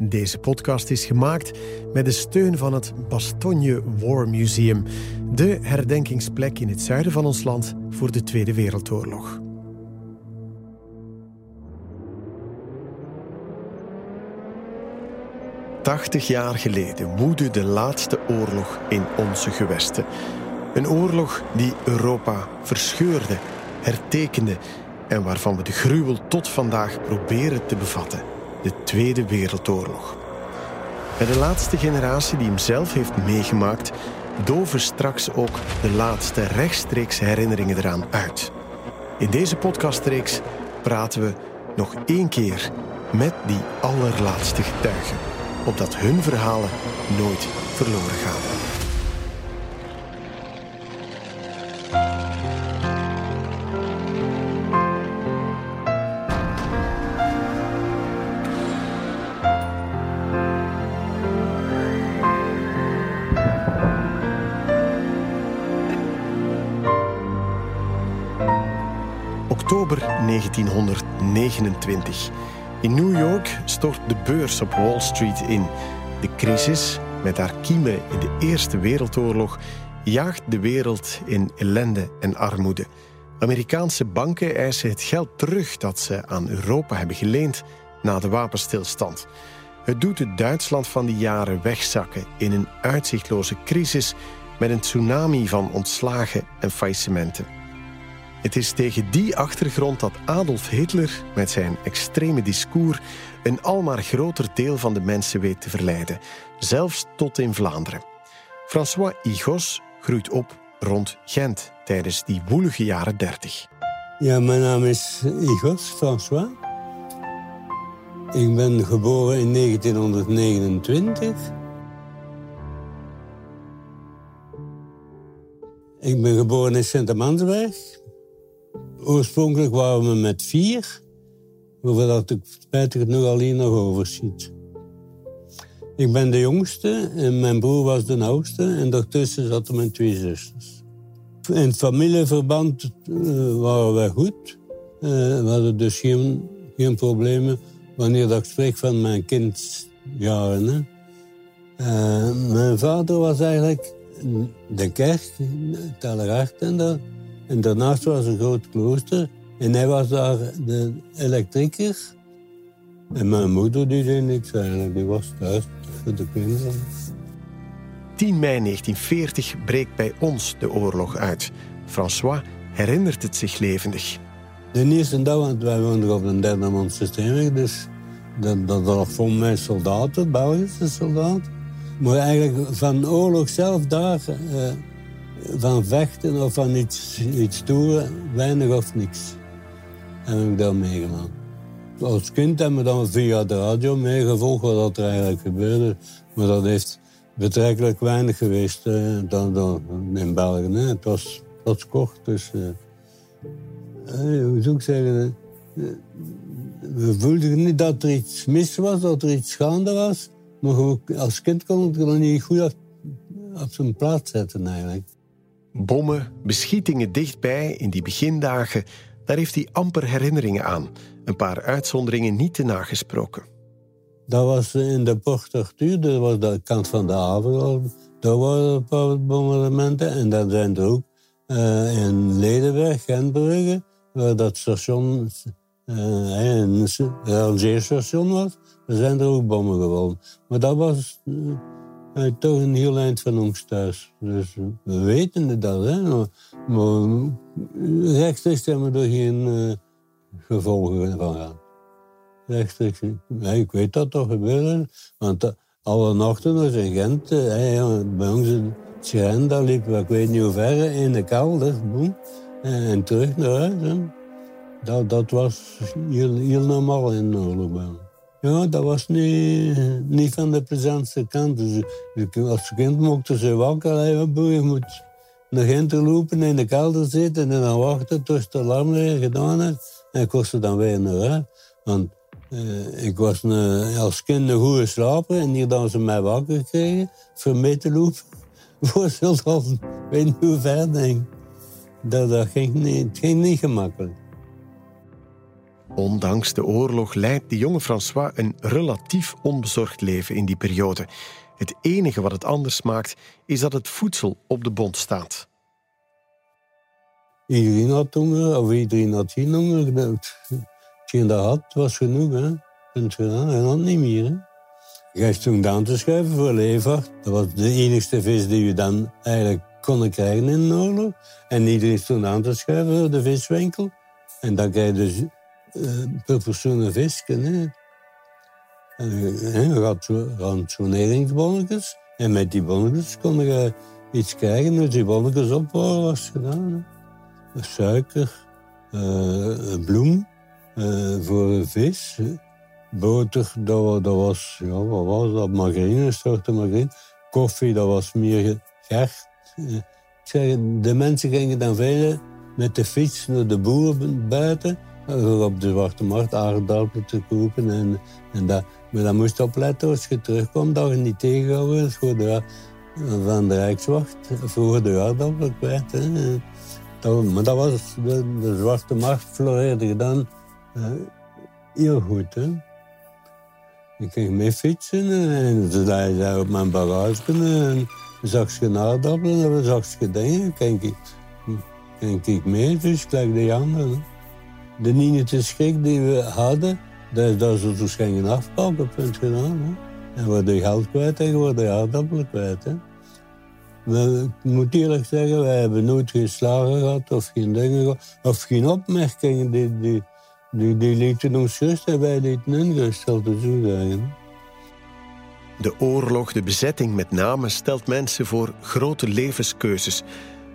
Deze podcast is gemaakt met de steun van het Bastogne War Museum, de herdenkingsplek in het zuiden van ons land voor de Tweede Wereldoorlog. Tachtig jaar geleden woedde de laatste oorlog in onze gewesten. Een oorlog die Europa verscheurde, hertekende en waarvan we de gruwel tot vandaag proberen te bevatten: de Tweede Wereldoorlog. En de laatste generatie die hem zelf heeft meegemaakt, doven straks ook de laatste rechtstreeks herinneringen eraan uit. In deze podcastreeks praten we nog één keer met die allerlaatste getuigen, opdat hun verhalen nooit verloren gaan. Oktober 1929. In New York stort de beurs op Wall Street in. De crisis, met haar kiemen in de Eerste Wereldoorlog, jaagt de wereld in ellende en armoede. Amerikaanse banken eisen het geld terug dat ze aan Europa hebben geleend na de wapenstilstand. Het doet het Duitsland van die jaren wegzakken in een uitzichtloze crisis met een tsunami van ontslagen en faillissementen. Het is tegen die achtergrond dat Adolf Hitler met zijn extreme discours een almaar groter deel van de mensen weet te verleiden, zelfs tot in Vlaanderen. François Igos groeit op rond Gent tijdens die woelige jaren 30. Ja, mijn naam is Igos François. Ik ben geboren in 1929. Ik ben geboren in Sint-Amansberg, Oorspronkelijk waren we met vier, dat ik spijtig genoeg alleen nog overschiet. Ik ben de jongste en mijn broer was de oudste en daartussen zaten mijn twee zusters. In familieverband uh, waren wij goed. Uh, we hadden dus geen, geen problemen wanneer dat ik spreek van mijn kindjaren. Uh, mijn vader was eigenlijk de kerk, Tellerhart en dat en daarnaast was een groot klooster. En hij was daar de elektriker. En mijn moeder die deed niks eigenlijk. Die was thuis voor de kinderen. 10 mei 1940 breekt bij ons de oorlog uit. François herinnert het zich levendig. De eerste dag, want wij woonden op een derde man systeem, dus dat, dat was vol met soldaten, Belgische soldaten. Maar eigenlijk van de oorlog zelf daar uh, van vechten of van iets, iets doen, weinig of niks. Heb ik daar meegemaakt. Als kind hebben we dan via de radio meegevolgd wat er eigenlijk gebeurde. Maar dat heeft betrekkelijk weinig geweest dan, dan, in België. Het, was, was kort, dus... Uh, hoe zou ik zeggen... Uh, we voelden niet dat er iets mis was, dat er iets gaande was. Maar als kind kon het niet goed op, op zijn plaats zetten eigenlijk. Bommen, beschietingen dichtbij in die begindagen, daar heeft hij amper herinneringen aan. Een paar uitzonderingen niet te nagesproken. Dat was in de Port dat was de kant van de haven. Daar waren een paar bombardementen. En dan zijn er ook uh, in Ledenberg, Gentbrugge, waar dat station, uh, een rangeerstation was, daar zijn er ook bommen gevallen. Maar dat was... toch een heel eind van ons thuis. Dus we weten dat, hè. Maar, rechtstreeks hebben we er geen uh, gevolgen van gehad. Rechtstreeks. Ik weet dat toch gebeurde. Want uh, alle nachten was in Gent, uh, bij ons in Schijn, liep ik weet niet hoe ver, in de kelder, boem. En terug naar huis. Dat, was heel, heel normaal in de oorlog ja, dat was niet, niet van de plezantste kant. Dus, als kind mochten ze wakker. Je moet naar Gent lopen in de kelder zitten en dan wachten tot de alarm gedaan heeft. En ik er dan weer naar huis. Want uh, ik was een, als kind een goede slaper en hier dan ze mij wakker gekregen voor mee te lopen. Voor ze al weet niet hoe ver denk. Dat, dat ging niet, het ging niet gemakkelijk. Ondanks de oorlog leidt de jonge François een relatief onbezorgd leven in die periode. Het enige wat het anders maakt, is dat het voedsel op de bond staat. Iedereen had honger, of iedereen had geen honger. Hetgeen dat had, was genoeg. Hè. En dat niet meer. Hè. Je stond aan te schuiven voor levert. Dat was de enigste vis die je dan eigenlijk kon krijgen in de oorlog. En iedereen stond aan te schuiven voor de viswinkel. En dan krijg je dus een visje. Hè. En je had rationeringsbonnetjes. En met die bonnetjes kon je iets krijgen. Dus die bonnetjes op was gedaan. Hè. Suiker, uh, bloem uh, voor vis boter, dat, was, ja, wat was dat? Margarine, een soort margarine. Koffie, dat was meer gert. Ik zeg, de mensen gingen dan veel met de fiets naar de boeren buiten. Op de Zwarte Markt aardappelen te kopen. En, en dat. Maar dan moest je opletten als je terugkwam dat je niet tegengehouden was voor de, van de Rijkswacht. Voor de aardappelen kwijt. Dat, maar dat was, de, de Zwarte Markt floreerde dan heel goed. Hè. Ik ging mee fietsen en ze daar op mijn bagage en zag ze aardappelen en zag dingen. Kijk ik, ik mee, dus gelijk de anderen. De niente schrik die we hadden, dat, dat ze dus gingen afpakken, punt gedaan. Hè. En we worden geld kwijt en we worden aardappelen kwijt. Hè. Maar ik moet eerlijk zeggen, wij hebben nooit geen slagen gehad of geen dingen gehad, of geen opmerkingen die, die die, die lieten ons rust en wij lieten hun. De oorlog, de bezetting met name, stelt mensen voor grote levenskeuzes.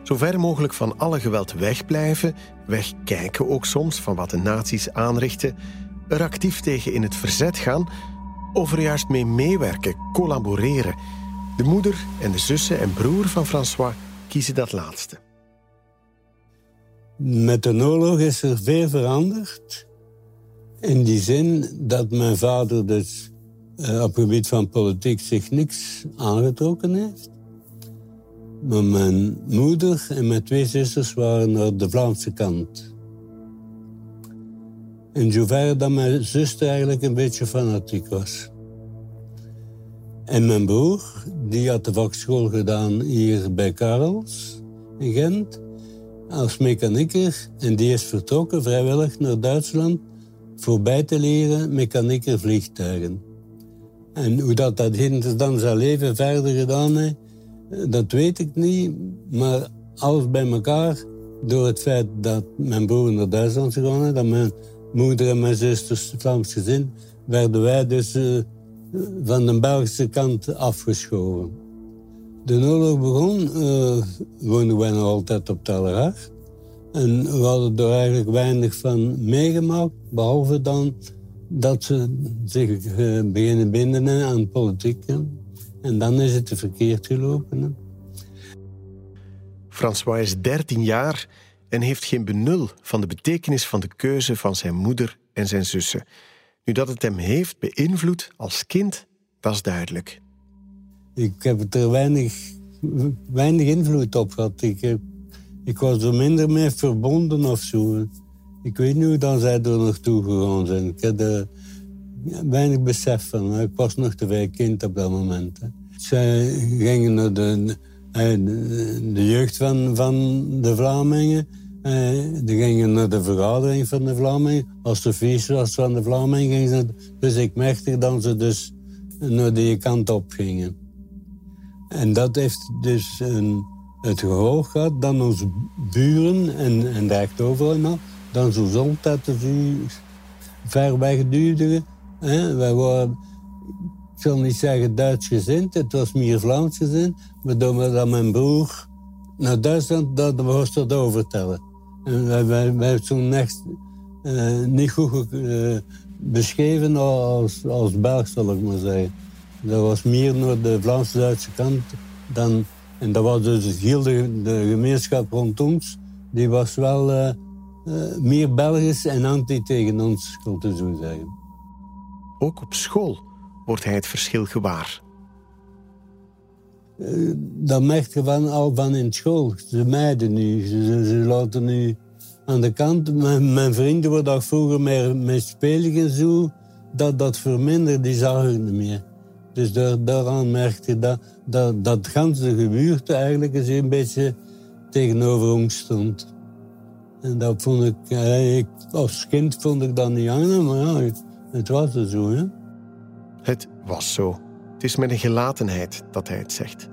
Zo ver mogelijk van alle geweld wegblijven, wegkijken ook soms van wat de nazi's aanrichten, er actief tegen in het verzet gaan of er juist mee meewerken, collaboreren. De moeder en de zussen en broer van François kiezen dat laatste. Met de oorlog is er veel veranderd. In die zin dat mijn vader dus uh, op het gebied van politiek zich niks aangetrokken heeft. Maar mijn moeder en mijn twee zusters waren naar de Vlaamse kant. In zoverre dat mijn zuster eigenlijk een beetje fanatiek was. En mijn broer, die had de vakschool gedaan hier bij Karels in Gent als mechanieker en die is vertrokken vrijwillig naar Duitsland voor bij te leren mechanieker vliegtuigen. En hoe dat, dat dan zijn leven verder gedaan heeft, dat weet ik niet. Maar alles bij elkaar, door het feit dat mijn broer naar Duitsland gegaan is, dat mijn moeder en mijn zusters Vlaams gezin, werden wij dus uh, van de Belgische kant afgeschoven de oorlog begon, uh, woonden wij nog altijd op Tellerhart. En we hadden er eigenlijk weinig van meegemaakt, behalve dan dat ze zich beginnen binden aan politiek. En dan is het verkeerd gelopen. Hè. François is 13 jaar en heeft geen benul van de betekenis van de keuze van zijn moeder en zijn zussen. Nu dat het hem heeft beïnvloed als kind, was duidelijk. Ik heb er weinig, weinig invloed op gehad. Ik, ik was er minder mee verbonden of zo. Ik weet niet hoe dan zij er naartoe gegaan zijn. Ik heb er weinig besef van. Ik was nog te veel kind op dat moment. Zij gingen naar de, de, jeugd van, van de Vlamingen. Die gingen naar de vergadering van de Vlamingen. Als de feest was van de Vlamingen gingen ze... Dus ik merkte dat ze dus naar die kant op gingen. En dat heeft dus een, het gevolg gehad dat onze buren en, en daar overal dan zo zond dat ze ver Wij waren, ik zal niet zeggen Duits gezind, het was meer Vlaams gezind. Maar doordat mijn broer naar Duitsland, dat was dat overtellen. En wij, wij, hebben toen echt uh, niet goed uh, beschreven als, als Belg, zal ik maar zeggen. Dat was meer naar de Vlaams-Duitse kant dan... En dat was dus heel de, de gemeenschap rond ons. Die was wel uh, meer Belgisch en anti tegen ons, ik te zo zeggen. Ook op school wordt hij het verschil gewaar. Uh, dat merk je van, al van in school. Ze mijden nu. Ze, ze, laten nu aan de kant. Mijn, vrienden waar ik vroeger mee, spelen en zo, dat, dat verminderde, die zag ik niet meer. Dus daar, daaraan merkte je dat, dat, dat ganse eigenlijk eens een beetje tegenover ons stond. En dat vond ik, eh, als kind vond ik dat niet aan, maar ja, het was er zo. Hè? Het was zo. Het is met een gelatenheid dat hij het zegt.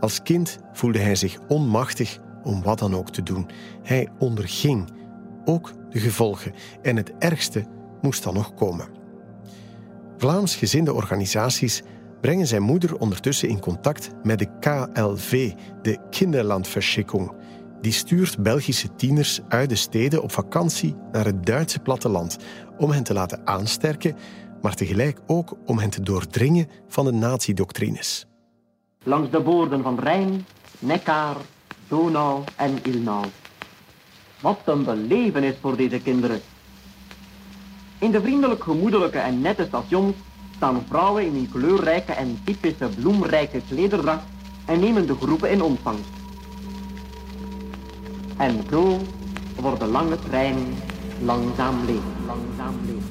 Als kind voelde hij zich onmachtig om wat dan ook te doen. Hij onderging ook de gevolgen en het ergste moest dan nog komen. Vlaams gezinde organisaties brengen zijn moeder ondertussen in contact met de KLV, de Kinderlandverschikkung. Die stuurt Belgische tieners uit de steden op vakantie naar het Duitse platteland om hen te laten aansterken, maar tegelijk ook om hen te doordringen van de nazi-doctrines. Langs de boorden van Rijn, Neckar, Donau en Ilnau. Wat een belevenis voor deze kinderen. In de vriendelijk gemoedelijke en nette stations staan vrouwen in hun kleurrijke en typische bloemrijke klederdracht en nemen de groepen in ontvangst. En zo wordt de lange trein langzaam leeg, langzaam leeg.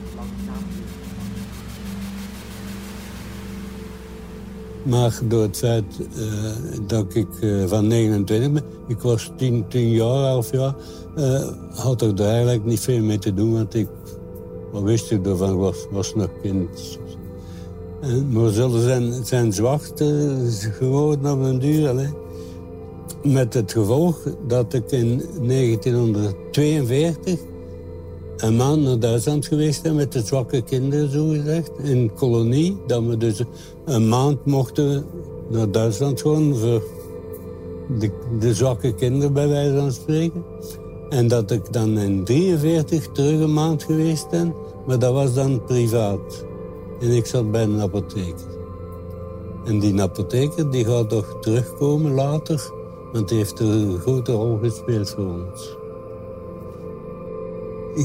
Maar door het feit uh, dat ik uh, van 29 ben, ik was 10, 10 jaar, 11 jaar, uh, had ik er eigenlijk niet veel mee te doen, want ik, wat wist ik ervan, was, was nog kind. Maar zullen zijn, zijn zwakte geworden op een duur. Met het gevolg dat ik in 1942 een maand naar Duitsland geweest ben met de zwakke kinderen, zo gezegd, in kolonie. Dat we dus een maand mochten naar Duitsland gewoon voor de, de zwakke kinderen, bij wijze van spreken. En dat ik dan in 1943 terug een maand geweest ben, maar dat was dan privaat. En ik zat bij een apotheker. En die apotheker die gaat toch terugkomen later, want die heeft een grote rol gespeeld voor ons.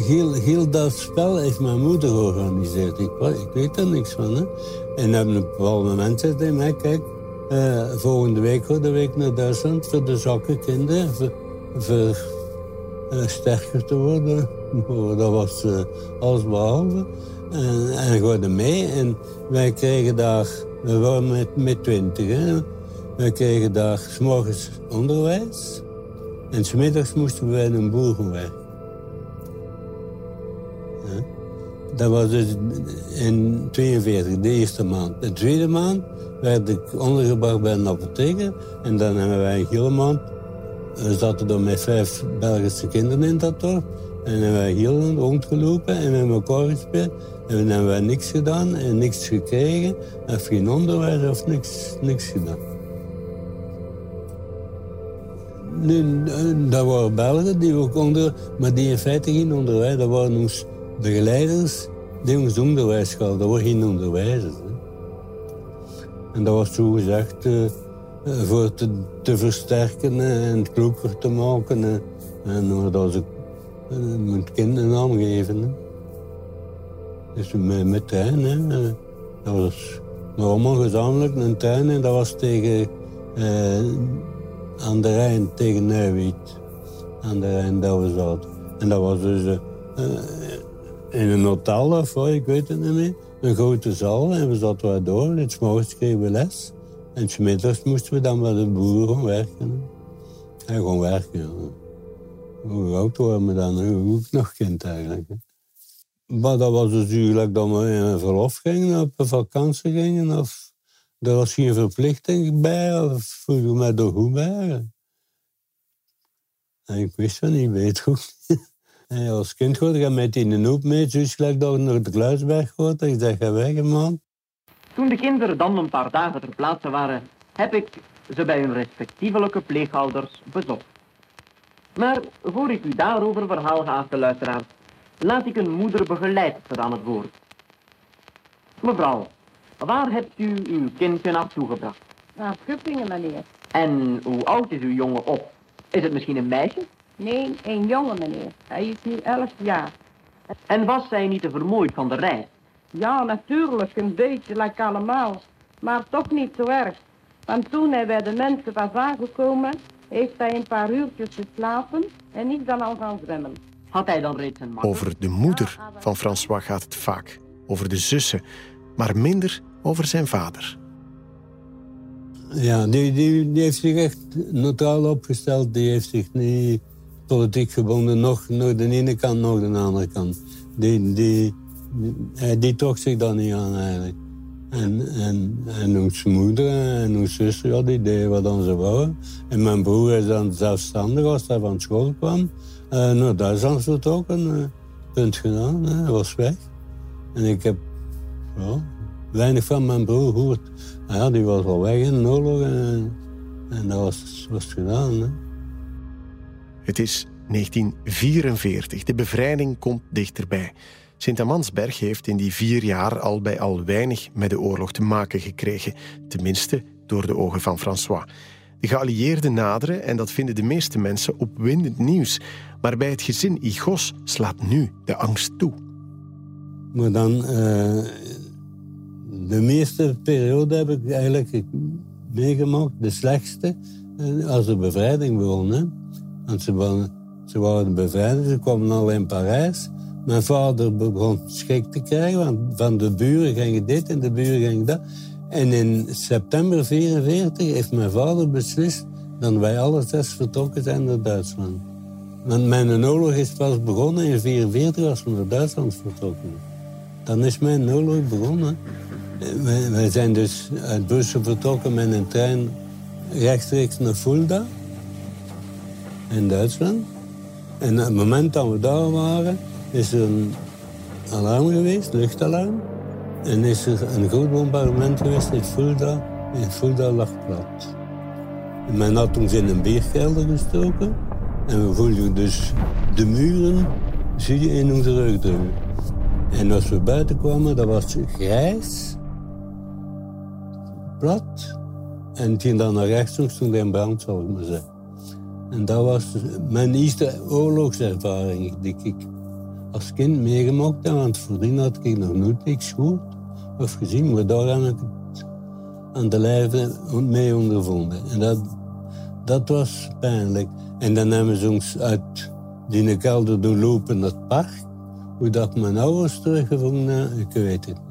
Heel, heel dat spel heeft mijn moeder georganiseerd. Ik, ik weet er niks van. En op een bepaald moment zei hij mij, kijk, uh, volgende week ga de week naar Duitsland voor de zwakke kinderen, voor, uh, sterker te worden. dat was uh, alles behalve. En, en mee. En wij kregen daar, we waren met, met twintig, hè. Wij kregen daar s morgens onderwijs. En smiddags moesten we bij een boer gaan werken. Ja. Dat was dus in 42, de eerste maand. De tweede maand werd ik ondergebracht bij een apotheker. En dan hebben wij hele maand... We zaten er met vijf Belgische kinderen in dat dorp. En hebben wij heel rondgelopen en met elkaar gespeeld. En hebben wij niks gedaan en niks gekregen. Of geen onderwijs of niks, niks gedaan. Nu, dat waren Belgen die ook onder, maar die in feite geen onderwijs. Dat waren ons begeleiders die ons onderwijs. Dat waren geen onderwijzers. En dat was zo gezegd uh, voor te, te versterken en kloeker te maken. En, dat ze uh, mijn kind een geven. Dus met, met hè. Dat was allemaal gezamenlijk een trein en dat was tegen, eh, aan de Rijn, tegen Nijwiet. Aan de Rijn, dat we zaten. En dat was dus uh, in een hotel of wat, ik weet het niet meer. Een grote zaal en we zaten daar door. En morgens kregen we les. En smiddags moesten we dan met de boeren gaan werken. En gewoon werken, Hoe oud waren we dan? Hoe nog kind eigenlijk. Maar dat was dus eigenlijk dat we in verlof gingen, op vakantie gingen. Of, er was geen verplichting bij, of voelde mij er goed bij. En ik wist van niet, weet goed. en als kind hoorde ik met in een hoop mee, dus gelijk dat naar de Kluisberg hoorde. Ik zeg, ga weg, man. Toen de kinderen dan een paar dagen ter plaatse waren, heb ik ze bij hun respectievelijke pleegouders bezocht. Maar voor ik u daarover verhaal ga, de luisteraars, laat ik een moeder begeleidster aan het woord. Mevrouw, waar hebt u uw kindje naartoe gebracht? Naar Schuppingen, meneer. En hoe oud is uw jongen op? Is het misschien een meisje? Nee, een jongen, meneer. Hij is nu elf jaar. En was zij niet te vermoeid van de reis? Ja, natuurlijk, een beetje, like allemaal. Maar toch niet zo erg. Want toen hij bij de mensen was aangekomen, heeft hij een paar uurtjes geslapen en ik dan al gaan zwemmen. had hij dan reeds een makker? Over de moeder van François gaat het vaak. Over de zussen, maar minder over zijn vader. Ja, die, die, die heeft zich echt neutraal opgesteld. Die heeft zich niet politiek gebonden, nog, nog de ene kant, nog de andere kant. Die, die, die, trok zich daar niet aan eigenlijk. En, en, en onze moeder en onze zus, ja, die deden wat ze wouden. En mijn broer is dan zelfstandig als hij van school kwam. Uh, naar Duitsland vertrokken, uh, punt gedaan, hij was weg. En ik heb weinig van mijn broer gehoord. Ja, die was al weg in de oorlog en, en dat was, was gedaan. Hè. Het is 1944, de bevrijding komt dichterbij. Sint-Amansberg heeft in die vier jaar al bij al weinig met de oorlog te maken gekregen. Tenminste, door de ogen van François. De geallieerden naderen en dat vinden de meeste mensen opwindend nieuws. Maar bij het gezin Igos slaat nu de angst toe. Maar dan, uh, de meeste periode heb ik eigenlijk meegemaakt, de slechtste, eh, als de bevrijding begon. Want ze waren, ze ze kwamen al in Parijs. Mijn vader begon schrik te krijgen, want van de buren ging dit en de buren ging dat. En in september 1944 heeft mijn vader beslist dat wij alle zes vertrokken zijn naar Duitsland. Want mijn oorlog is pas begonnen in 1944 als we naar Duitsland vertrokken. Dan is mijn oorlog begonnen. Wij, zijn dus uit Brussel vertrokken met een trein rechtstreeks naar Fulda in Duitsland. En op het moment dat we daar waren, is er een alarm geweest, luchtalarm. En is er een groot bombardement geweest in Fulda. En Fulda lag plat. En men had toen in een bierkelder gestoken. En we voelden dus de muren, zie je in onze rug drukken. En als we buiten kwamen, dat was grijs, En ging dan naar rechts, toen in brand, zou ik maar zeggen. En dat was mijn eerste oorlogservaring die ik als kind meegemaakt heb. Want voordien had ik nog nooit niks gehoord of gezien. Maar daar heb ik het aan de lijve mee ondervonden. En dat, dat was pijnlijk. En dan hebben ze ons uit die kelder doorlopen het park. Hoe dat mijn ouders teruggevonden ik weet het.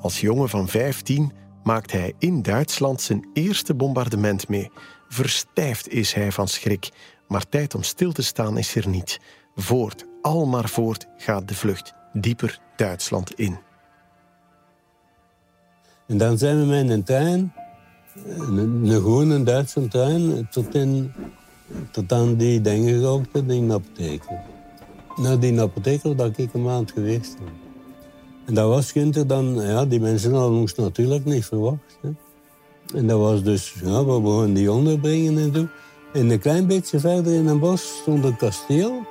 Als jongen van 15 maakt hij in Duitsland zijn eerste bombardement mee. Verstijfd is hij van schrik, maar tijd om stil te staan is er niet. Voort, al maar voort gaat de vlucht, dieper Duitsland in. En dan zijn we met een trein, een, een Duitse trein, tot, in, tot aan die dingen gekomen, die apotheker. Nou, die apotheker, dat ik een maand geweest ben. En dat was Ginter dan, ja, die mensen hadden ons natuurlijk niet verwacht. Hè. En dat was dus, ja, we begonnen die onderbrengen en zo. En een klein beetje verder in een bos stond een kasteel.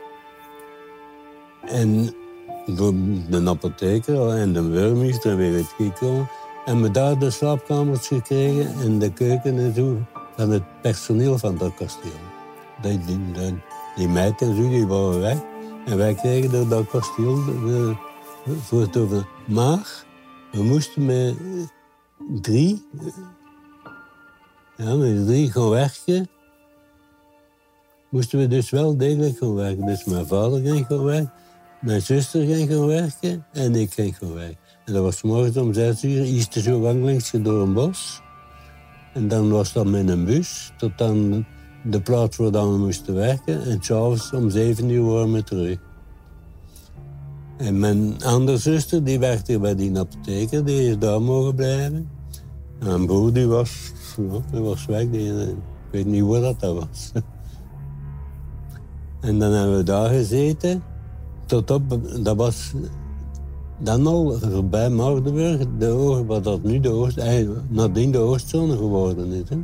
En de apotheker en de burgemeester en weer het gekomen. En we daar de slaapkamers gekregen en de keuken en zo van het personeel van dat kasteel. Die, die, die, die meid en zo, die waren weg. En wij kregen dat kasteel de, voor het over. Maar we moesten met drie ja, met drie gaan werken. Moesten we dus wel degelijk gaan werken. Dus mijn vader ging gaan werken, mijn zuster ging gaan werken en ik ging gaan werken. En dat was morgens om zes uur, iets zo wandelings door een bos. En dan was dat met een bus tot aan de plaats waar we moesten werken. En s'avonds om zeven uur waren we terug. En mijn andere zuster, die werkte bij die apotheker, die is daar mogen blijven. En mijn broer, die was was weg. Die, ik weet niet hoe dat, was. en dan hebben we daar gezeten. Tot op, dat was dan al voorbij Magdeburg, de wat dat nu de oost, nadien de Oostzone geworden is. Hè.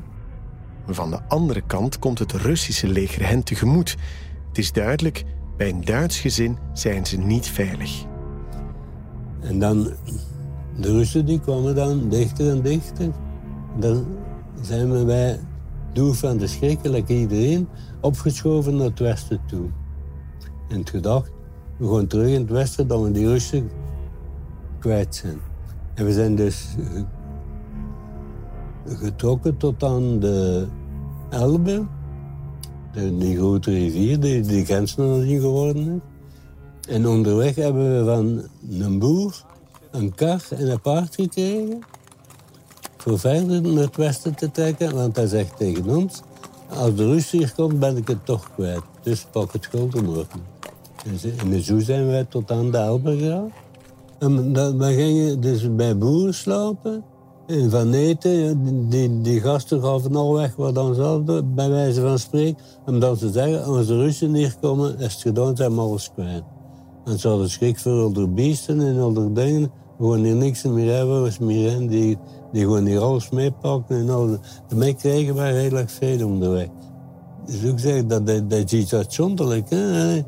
Van de andere kant komt het Russische leger hen tegemoet. Het is duidelijk, bij een Duits gezin zijn ze niet veilig. En dan, de Russen die kwamen dan dichter en dichter. Dan zijn we bij Doel van de Schrikkelijk iedereen opgeschoven naar het westen toe. En het gedacht, we gaan terug in het westen dat we die Russen kwijt zijn. En we zijn dus getrokken tot aan de Elbe. De, die grote rivier, die, nog niet geworden is. En onderweg hebben we van een boer een kar en een paard gekregen. Voor verder naar het westen te trekken, want hij zegt tegen ons... Als de Rus hier komt, ben ik het toch kwijt. Dus pak het gulden morgen. En zo zijn wij tot aan de Elbe gegaan. En we gingen dus bij boeren slapen. En van eten, die, die gasten gaven al weg wat dan zelf, bij wijze van spreken. Omdat ze zeggen, als de Russen hier komen, is het gedaan, zijn we alles kwijt. En ze hadden schrik voor beesten en al die dingen. Gewoon hier niks meer hebben, was meer in. Die, die gewoon hier alles meepakken en al. Daarmee kregen wij heel erg veel onderweg. Dus ik zeg, dat, dat, dat is iets uitzonderlijks. Hè?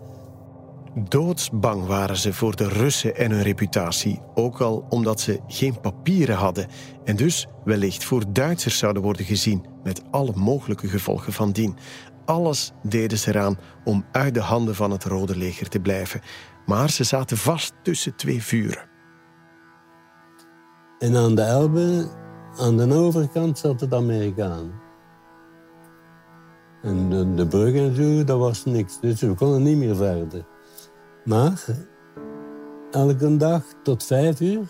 Doodsbang waren ze voor de Russen en hun reputatie, ook al omdat ze geen papieren hadden en dus wellicht voor Duitsers zouden worden gezien, met alle mogelijke gevolgen van dien. Alles deden ze eraan om uit de handen van het Rode Leger te blijven, maar ze zaten vast tussen twee vuren. En aan de Elbe, aan de overkant, zat het Amerikaan. En de, de dat was niks. Dus we konden niet meer verder. Maar elke dag tot vijf uur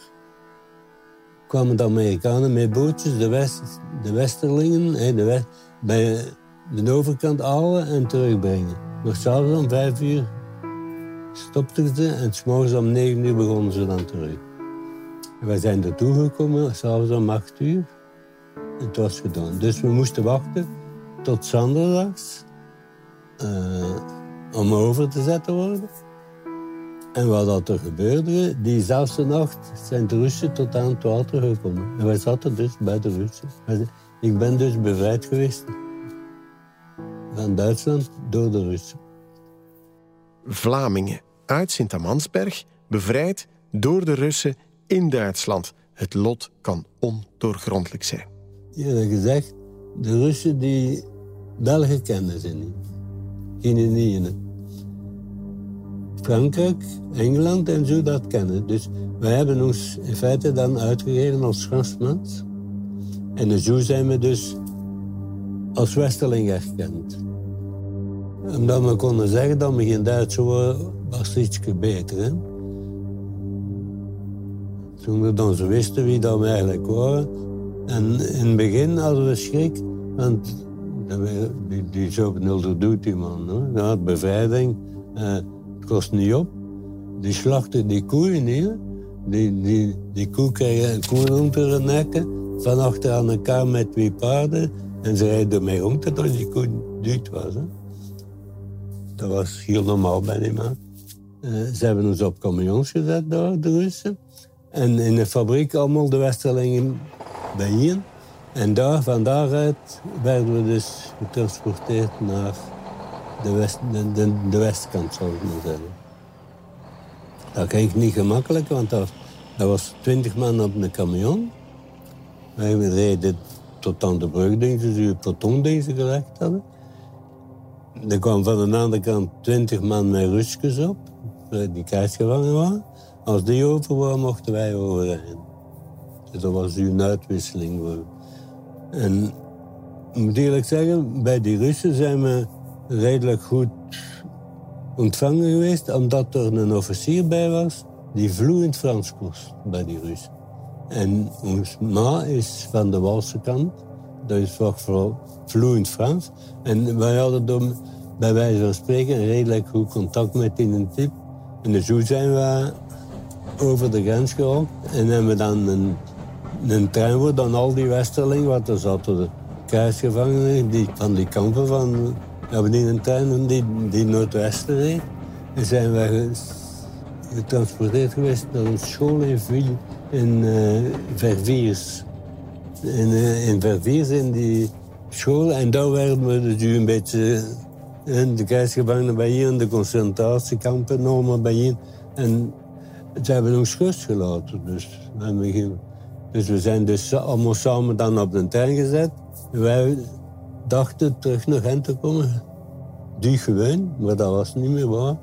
kwamen de Amerikanen met bootjes, de, west, de Westerlingen, de bij de overkant halen en terugbrengen. Nog s'avonds om vijf uur stopten ze en s'morgens om negen uur begonnen ze dan terug. Wij zijn er toegekomen, s'avonds om acht uur. En het was gedaan. Dus we moesten wachten tot zondags uh, om over te zetten worden. En wat dat er gebeurde, diezelfde nacht zijn de Russen tot aan het water gekomen. En wij zaten dus bij de Russen. Ik ben dus bevrijd geweest van Duitsland door de Russen. Vlamingen uit Sint-Amansberg bevrijd door de Russen in Duitsland. Het lot kan ondoorgrondelijk zijn. Je gezegd, de Russen die Belgen kennen ze niet. Geen niet Frankrijk, Engeland en zo dat kennen. Dus wij hebben ons in feite dan uitgegeven als Fransmans. En zo zijn we dus als Westerling erkend. Omdat we konden zeggen dat we geen Duits waren, was iets beter. Hè? Toen we dan zo wisten wie dat we eigenlijk waren. En in het begin hadden we schrik, want die, die benulder doet die man. Hoor. Bevrijding, het kost niet op. Die slachten die koeien niet. Die, die, die koe kreeg een koe de van achter aan elkaar met twee paarden. En ze rijden ermee rond totdat die koe duit was. Dat was heel normaal bij die man. Uh, ze hebben ons op camions gezet door de Russen. En in de fabriek allemaal de Westerlingen bijeen. En daar, van daaruit werden we dus getransporteerd naar de, west, de, de, westkant, zou ik maar zeggen. Dat ging niet gemakkelijk, want dat, was twintig man op een camion. Wij reden tot aan de brug, denk ik, dus peloton deze gelegd hadden. Er kwam van de andere kant twintig man met Rusjes op, die krijgsgevangen waren. Als die over waren, mochten wij overrijden. Dus dat was een uitwisseling. En ik moet eerlijk zeggen, bij die Russen zijn we redelijk goed ontvangen geweest, omdat er een officier bij was die vloeiend Frans kost bij die Russen. En ons ma is van de Walse kant, dat is vooral vloeiend Frans. En wij hadden dan bij wijze van spreken redelijk goed contact met die tip. En zo zijn we over de grens gehaald en hebben we dan een een trein dan al die Westerlingen, wat er zaten de kruisgevangenen die, van die kampen van... Hebben die een trein die, die Noordwesten reed. En zijn wij getransporteerd geweest naar een school in Ville in uh, Verviers. In, uh, in Verviers in die school. En daar werden we een beetje... in de krijgsgevangenen bijeen, de concentratiekampen allemaal bijeen. En ze hebben ons rust gelaten. Dus we dus we zijn dus allemaal samen dan op de trein gezet. Wij dachten terug naar Gent te komen. Die gewoon, maar dat was niet meer waar.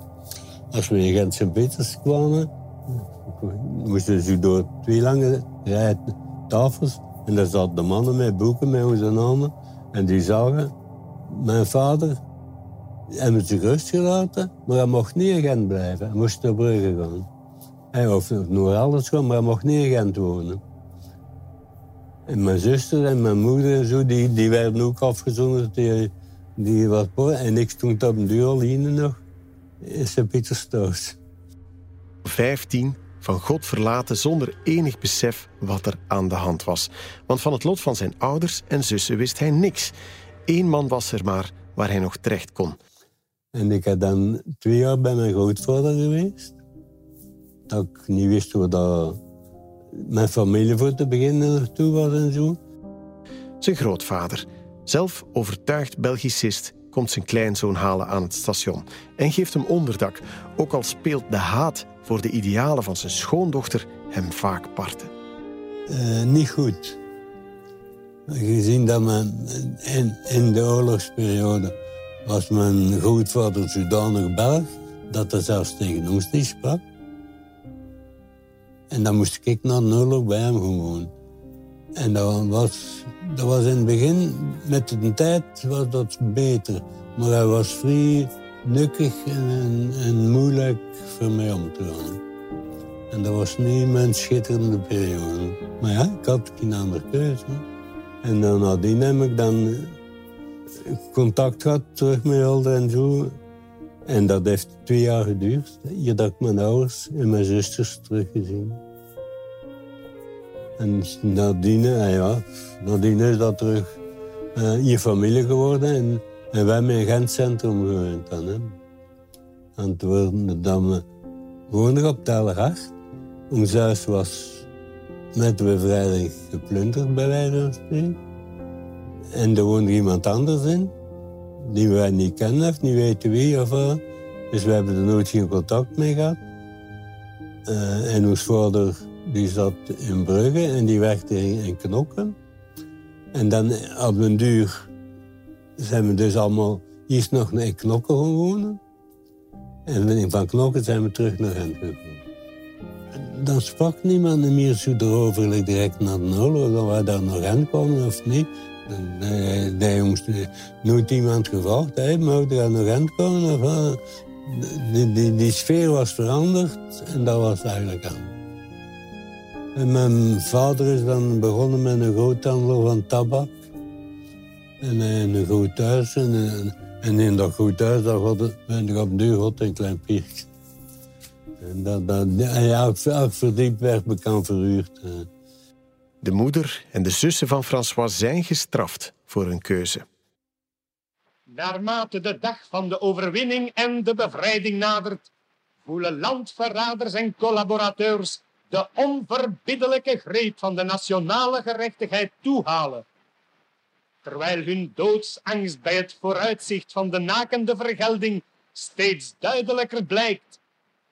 Als we in Gent Sint-Peters kwamen, moesten ze door twee lange rijen tafels. En daar zaten de mannen met boeken met onze namen. En die zagen mijn vader hebben ze rust gelaten, maar hij mocht niet in Gent blijven. Hij moest naar Brugge gaan. Hij of nog alles gaan, maar hij mocht niet in Gent wonen. En mijn zuster en mijn moeder en zo, die, die werden ook afgezonderd. Die, die was En ik stond op een hier nog in Sint-Pieterstoos. 15 van God verlaten zonder enig besef wat er aan de hand was. Want van het lot van zijn ouders en zussen wist hij niks. Eén man was er maar waar hij nog terecht kon. En ik heb dan twee jaar bij mijn grootvader geweest. Dat ik niet wist hoe dat mijn familie voor te beginnen naartoe was en zo. Zijn grootvader, zelf overtuigd Belgicist, komt zijn kleinzoon halen aan het station en geeft hem onderdak, ook al speelt de haat voor de idealen van zijn schoondochter hem vaak parten. Uh, niet goed. Gezien dat men in, in de oorlogsperiode was mijn grootvader zodanig Belg dat hij zelfs tegen ons niet sprak. En dan moest ik naar oorlog bij hem gewoon. En dat was, dat was in het begin, met de tijd was dat beter. Maar hij was vrij nukkig en, en, moeilijk voor mij om te gaan. En dat was niet mijn schitterende periode. Maar ja, ik had geen andere keuze. En dan nadien heb ik dan contact gehad terug met Hilde en zo. En dat heeft twee jaar geduurd. Hier dat ik mijn ouders en mijn zusters teruggezien. En nadien, eh, ja, nadien is dat terug uh, je familie geworden. En, wij hebben in Gent Centrum gewoond dan. Hè. En toen dan woonden op Teleracht. Ons huis was met de bevrijding geplunderd, bij wijze van spreken. En er woonde iemand anders in, die wij niet kennen of niet weten wie. Of, uh, dus we hebben er nooit geen contact mee gehad. Uh, en ons vader die zat in Brugge en die werkte in, Knokken. En dan op een duur zijn we dus allemaal eerst nog naar Knokken gaan wonen. En van Knokken zijn we terug naar Gent gegaan. Dan sprak niemand meer zo erover direct naar de oorlog, of wij daar nog Gent kwamen of niet. Nee, nee moest nooit iemand gevraagd, mag er nog Gent komen? Of, die, die, sfeer was veranderd en dat was eigenlijk aan. En mijn vader is dan begonnen met een groothandel van tabak. En een goed thuis. En, in dat goed thuis ben ik op duur God een klein piertje. En dat, dat, ja, verdiep werd bekend verhuurd. De moeder en de zussen van François zijn gestraft voor hun keuze. Naarmate de dag van de overwinning en de bevrijding nadert, voelen landverraders en collaborateurs de onverbiddelijke greep van de nationale gerechtigheid toehalen. Terwijl hun doodsangst bij het vooruitzicht van de nakende vergelding steeds duidelijker blijkt,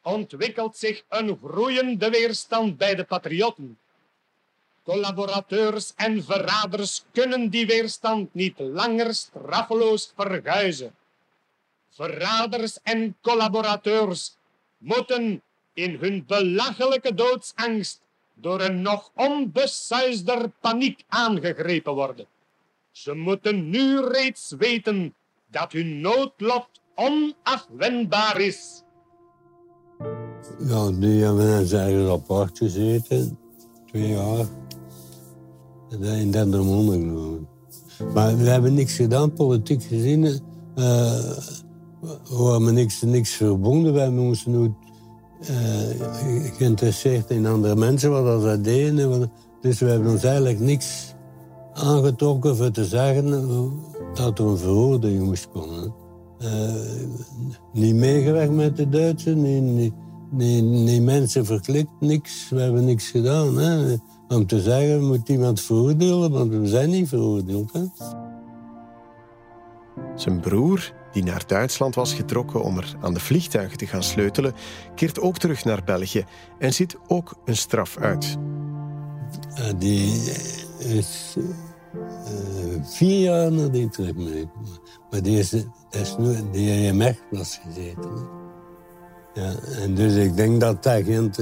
ontwikkelt zich een groeiende weerstand bij de patriotten. Collaborateurs en verraders kunnen die weerstand niet langer straffeloos verguizen. Verraders en collaborateurs moeten in hun belachelijke doodsangst door een nog onbesuisder paniek aangegrepen worden. Ze moeten nu reeds weten dat hun noodlot onafwendbaar is. Ja, die hebben in zijn apart gezeten, twee jaar. In Dendermonde genomen. Maar we hebben niks gedaan, politiek gezien. Uh, we hebben niks, niks verbonden. Wij moesten nooit uh, geïnteresseerd in andere mensen, wat dat deden. Dus we hebben ons eigenlijk niks aangetrokken voor te zeggen dat er een veroordeling moest komen. Uh, niet meegewerkt met de Duitsers, niet, niet, niet, mensen verklikt, niks. We hebben niks gedaan. Hè. Om te zeggen, moet iemand veroordelen, want we zijn niet veroordeeld. Hè. Zijn broer die naar Duitsland was getrokken om er aan de vliegtuigen te gaan sleutelen, keert ook terug naar België en ziet ook een straf uit. Uh, die is uh, vier jaar nadien terug Maar die is, nu die in Mechelen gezeten. Ja, en dus ik denk dat dat agent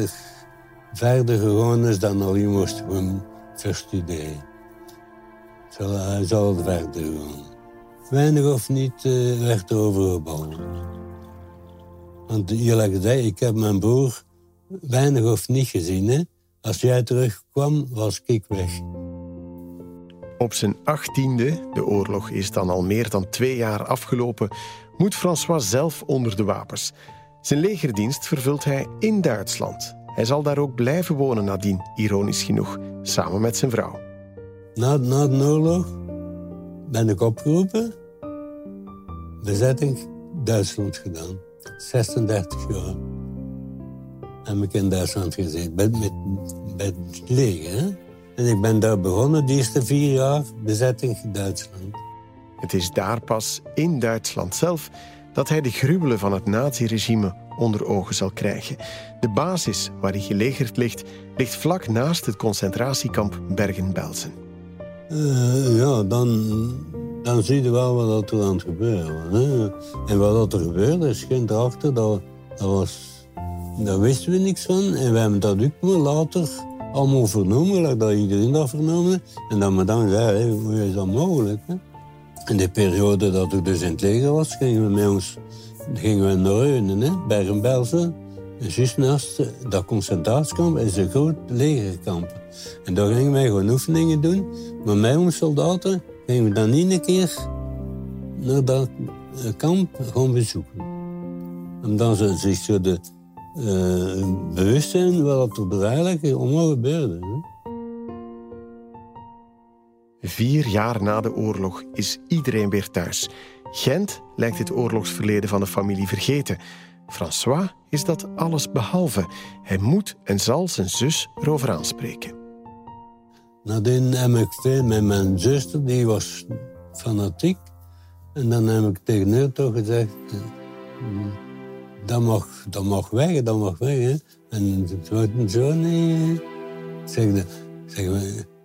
verder gegaan is dan al je moest gewoon verstuderen. Hij zal verder gaan. weinig of niet uh, werd overgebouwd. Want eerlijk gezegd, ik heb mijn broer weinig of niet gezien. Hè? Als jij terugkwam, was ik weg. Op zijn achttiende, de oorlog is dan al meer dan twee jaar afgelopen, moet François zelf onder de wapens. Zijn legerdienst vervult hij in Duitsland. Hij zal daar ook blijven wonen nadien, ironisch genoeg, samen met zijn vrouw. Na, na de oorlog ben ik opgeroepen. Bezetting Duitsland gedaan. 36 jaar heb ik in Duitsland gezeten, met, met het leger. En ik ben daar begonnen, de eerste vier jaar, bezetting Duitsland. Het is daar pas in Duitsland zelf dat hij de gruwelen van het naziregime onder ogen zal krijgen. De basis waar hij gelegerd ligt, ligt vlak naast het concentratiekamp Bergen-Belsen. Uh, ja, dan, dan zie je wel wat er aan het gebeuren was. En wat er gebeurde, is geen erachter, dat, dat was daar wisten we niks van. En we hebben dat ook later allemaal vernomen, dat iedereen dat vernomen. En dat we dan zei, hoe is dat mogelijk? Hè? In de periode dat ik dus in het leger was, gingen we met ons gingen we naar Reunen, hè? Bergen-Belsen. Juist naast dat concentratiekamp is een groot legerkamp. En daar gingen wij gewoon oefeningen doen. Maar met onze soldaten gingen we dan niet een keer naar dat kamp gaan bezoeken. En dan zich zo de uh, bewust zijn wat er eigenlijk allemaal gebeurde. Hè? Vier jaar na de oorlog is iedereen weer thuis. Gent lijkt het oorlogsverleden van de familie vergeten. François is dat alles behalve. Hij moet en zal zijn zus erover aanspreken. Nadien heb ik veel met mijn zuster, die was fanatiek. En dan heb ik tegen haar toch gezegd... Eh, dat mag, dat mag weg, dat mag weg. En het wordt zo niet. Zeg, zeg,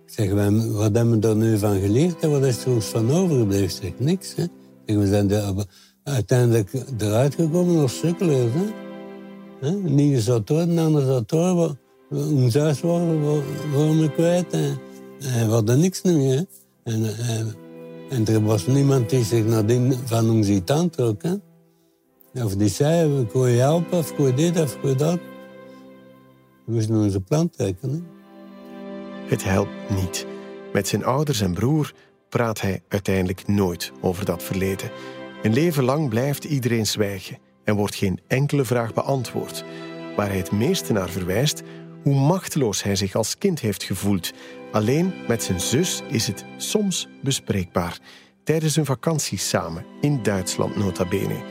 zeg, wat hebben we er nu van geleerd en wat is er ons van overgebleven? Zeg, niks. We zijn er uiteindelijk eruit gekomen als sukkelaars. Hè. Hè? Niet zat door, een ander zat door. Ons huis waren, we kwijt. En, we hadden niks meer. En, en, en, er was niemand die zich nadien van ons iets aantrok. Hè. Of die zei, kon je helpen, of je dit, of je dat. We moesten onze plan trekken. Het helpt niet. Met zijn ouders en broer praat hij uiteindelijk nooit over dat verleden. Een leven lang blijft iedereen zwijgen en wordt geen enkele vraag beantwoord. Waar hij het meeste naar verwijst, hoe machteloos hij zich als kind heeft gevoeld. Alleen met zijn zus is het soms bespreekbaar. Tijdens hun vakanties samen, in Duitsland nota bene.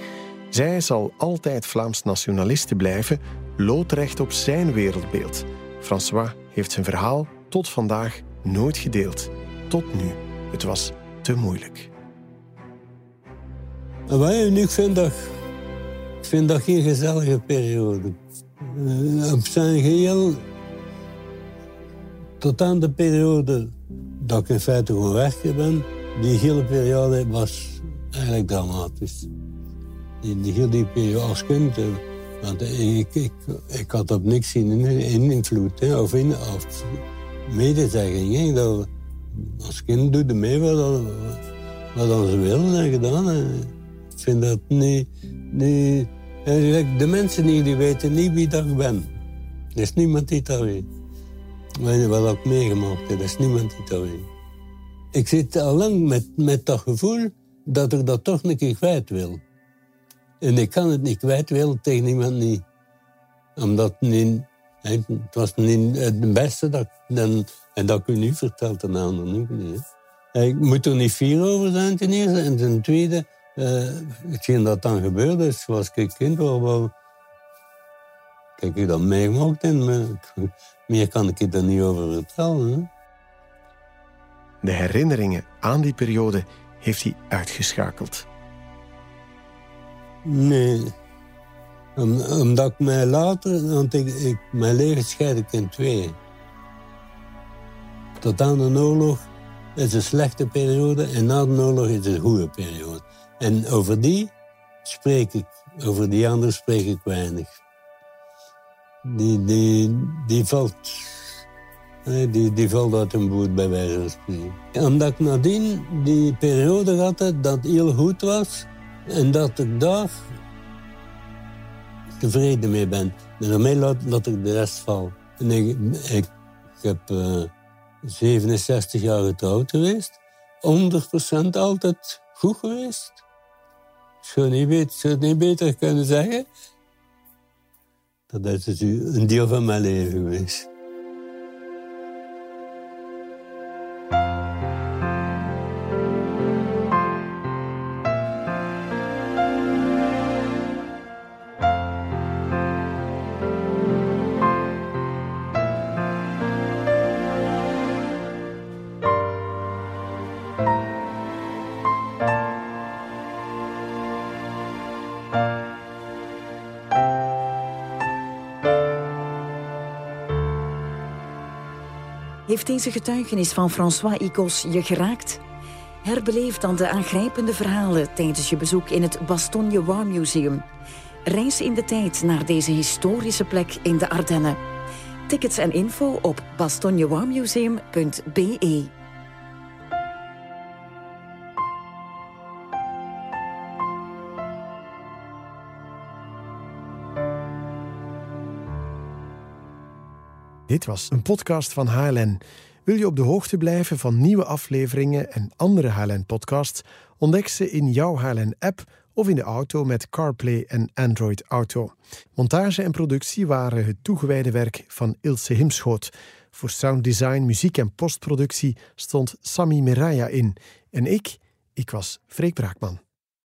Zij zal altijd Vlaams nationaliste blijven, loodrecht op zijn wereldbeeld. François heeft zijn verhaal tot vandaag nooit gedeeld. Tot nu. Het was te moeilijk. En ik vind dat, ik vind dat geen gezellige periode. Uh, op zijn geheel, tot aan de periode dat ik in feite gewoon weg ben, die hele periode was eigenlijk dramatisch die, die heel die periode als kind. Eh, want ik, ik, ik had op niks zien in, invloed hè, of, in, of medezegging. Als kind doe je mee wat, wat ze willen en gedaan. Ik vind dat niet... niet de mensen niet, die weten niet wie dat ik ben. Er is niemand die dat weet. Wat ik meegemaakt heb, er is niemand die dat weet. Ik zit al lang met, met dat gevoel dat ik dat toch een keer kwijt wil. En ik kan het niet kwijt willen tegen iemand niet. Omdat niet, het was niet het beste dat dan, en dat ik u nu vertelt aan anderen ook niet. Ik moet er niet fier over zijn ten eerste. En ten tweede, uh, hetgeen dat dan gebeurde is, zoals ik kind was, wel, kijk, ik dat meegemaakt en maar meer kan ik er niet over vertellen. Hè? De herinneringen aan die periode heeft hij uitgeschakeld. Nee. omdat ik mij later, want ik, ik, mijn leven scheid ik in twee. Tot aan de oorlog is een slechte periode en na de oorlog is een goede periode. En over die spreek ik, over die andere spreek ik weinig. Die, die, die valt Die, die valt uit een boot bij wijze van spreken. Omdat ik nadien die periode had dat heel goed was en dat ik daar tevreden mee ben. En daarmee laat, laat ik de rest. En ik, heb 67 jaar getrouwd geweest. 100% altijd goed geweest. Ik zou niet, beter, zou niet beter kunnen zeggen. Dat is dus een deel van mijn leven geweest. Heeft deze getuigenis van François Icos je geraakt? Herbeleef dan de aangrijpende verhalen tijdens je bezoek in het Bastogne War Museum. Reis in de tijd naar deze historische plek in de Ardennen. Tickets en info op bastognewarmuseum.be. Dit was een podcast van HLN. Wil je op de hoogte blijven van nieuwe afleveringen en andere HLN-podcasts? Ontdek ze in jouw HLN-app of in de auto met CarPlay en Android Auto. Montage en productie waren het toegewijde werk van Ilse Himschoot. Voor sounddesign, muziek en postproductie stond Sami Meraya in. En ik, ik was Freek Braakman.